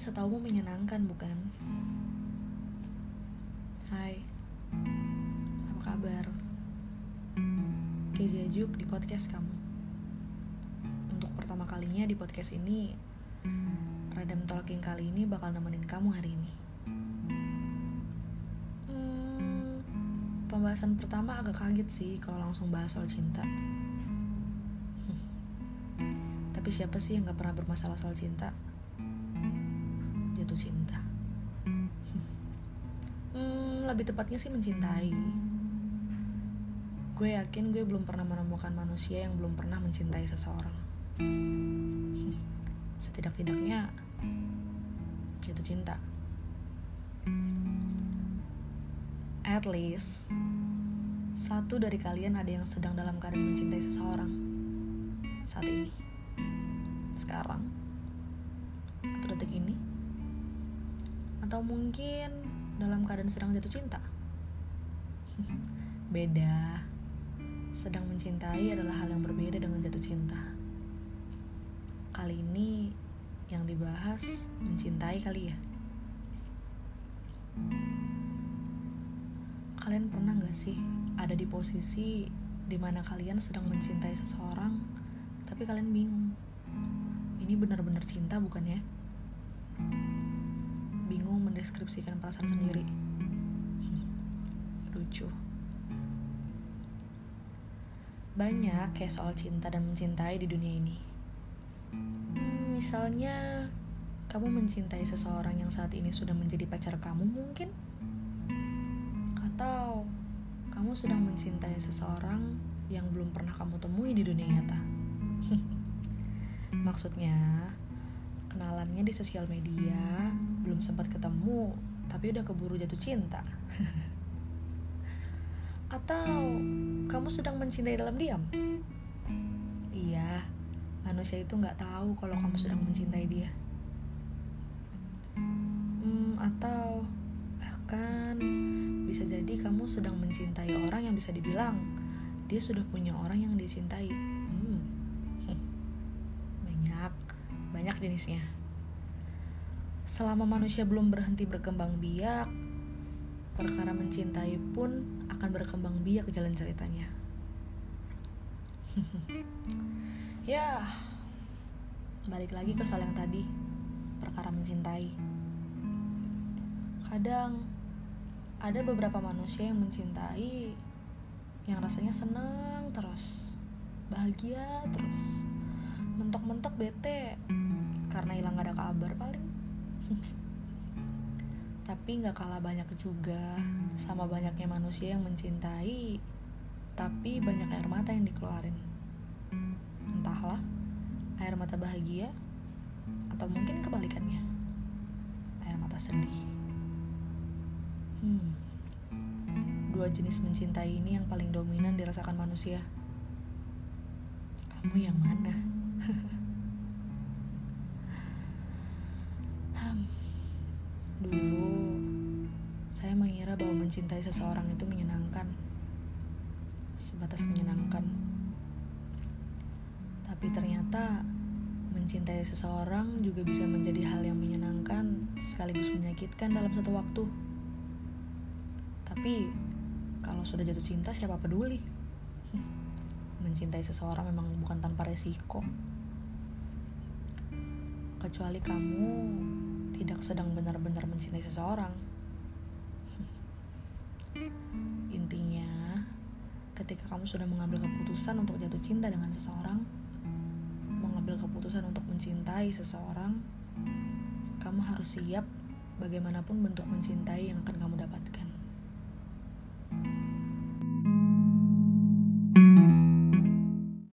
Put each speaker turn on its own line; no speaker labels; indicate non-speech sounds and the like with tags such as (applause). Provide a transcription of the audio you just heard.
setaumu menyenangkan, bukan? Hai, apa kabar? Kejajuk di podcast kamu. Untuk pertama kalinya di podcast ini, Radam Talking kali ini bakal nemenin kamu hari ini. Hmm, pembahasan pertama agak kaget sih kalau langsung bahas soal cinta. (laughs) Tapi siapa sih yang gak pernah bermasalah soal cinta? Jatuh cinta. (laughs) Hmm, lebih tepatnya sih mencintai. Gue yakin gue belum pernah menemukan manusia yang belum pernah mencintai seseorang. (laughs) Setidak-tidaknya jatuh cinta. At least satu dari kalian ada yang sedang dalam keadaan mencintai seseorang saat ini sekarang atau detik ini atau mungkin dalam keadaan sedang jatuh cinta? (laughs) Beda. Sedang mencintai adalah hal yang berbeda dengan jatuh cinta. Kali ini yang dibahas mencintai kali ya. Kalian pernah gak sih ada di posisi di mana kalian sedang mencintai seseorang tapi kalian bingung? Ini benar-benar cinta bukan ya? Bingung mendeskripsikan perasaan sendiri. Lucu. Banyak kayak soal cinta dan mencintai di dunia ini. Misalnya, kamu mencintai seseorang yang saat ini sudah menjadi pacar kamu mungkin? Atau kamu sedang mencintai seseorang yang belum pernah kamu temui di dunia nyata? (laughs) Maksudnya, kenalannya di sosial media, belum sempat ketemu, tapi udah keburu jatuh cinta. (laughs) Atau kamu sedang mencintai dalam diam? Iya, manusia itu nggak tahu kalau kamu sedang mencintai dia. Hmm, atau bahkan bisa jadi kamu sedang mencintai orang yang bisa dibilang dia sudah punya orang yang dicintai (laughs) banyak jenisnya. Selama manusia belum berhenti berkembang biak, perkara mencintai pun akan berkembang biak jalan ceritanya. (laughs) ya, balik lagi ke soal yang tadi, perkara mencintai. Kadang ada beberapa manusia yang mencintai yang rasanya senang terus, bahagia terus, mentok-mentok bete karena hilang ada kabar paling (laughs) tapi nggak kalah banyak juga sama banyaknya manusia yang mencintai tapi banyak air mata yang dikeluarin. Entahlah air mata bahagia atau mungkin kebalikannya air mata sedih. Hmm. Dua jenis mencintai ini yang paling dominan dirasakan manusia. Kamu yang mana (laughs) bahwa mencintai seseorang itu menyenangkan. Sebatas menyenangkan. Tapi ternyata mencintai seseorang juga bisa menjadi hal yang menyenangkan sekaligus menyakitkan dalam satu waktu. Tapi kalau sudah jatuh cinta siapa peduli? (laughs) Mencintai seseorang memang bukan tanpa resiko. Kecuali kamu tidak sedang benar-benar mencintai seseorang. Intinya, ketika kamu sudah mengambil keputusan untuk jatuh cinta dengan seseorang, mengambil keputusan untuk mencintai seseorang, kamu harus siap bagaimanapun bentuk mencintai yang akan kamu dapatkan.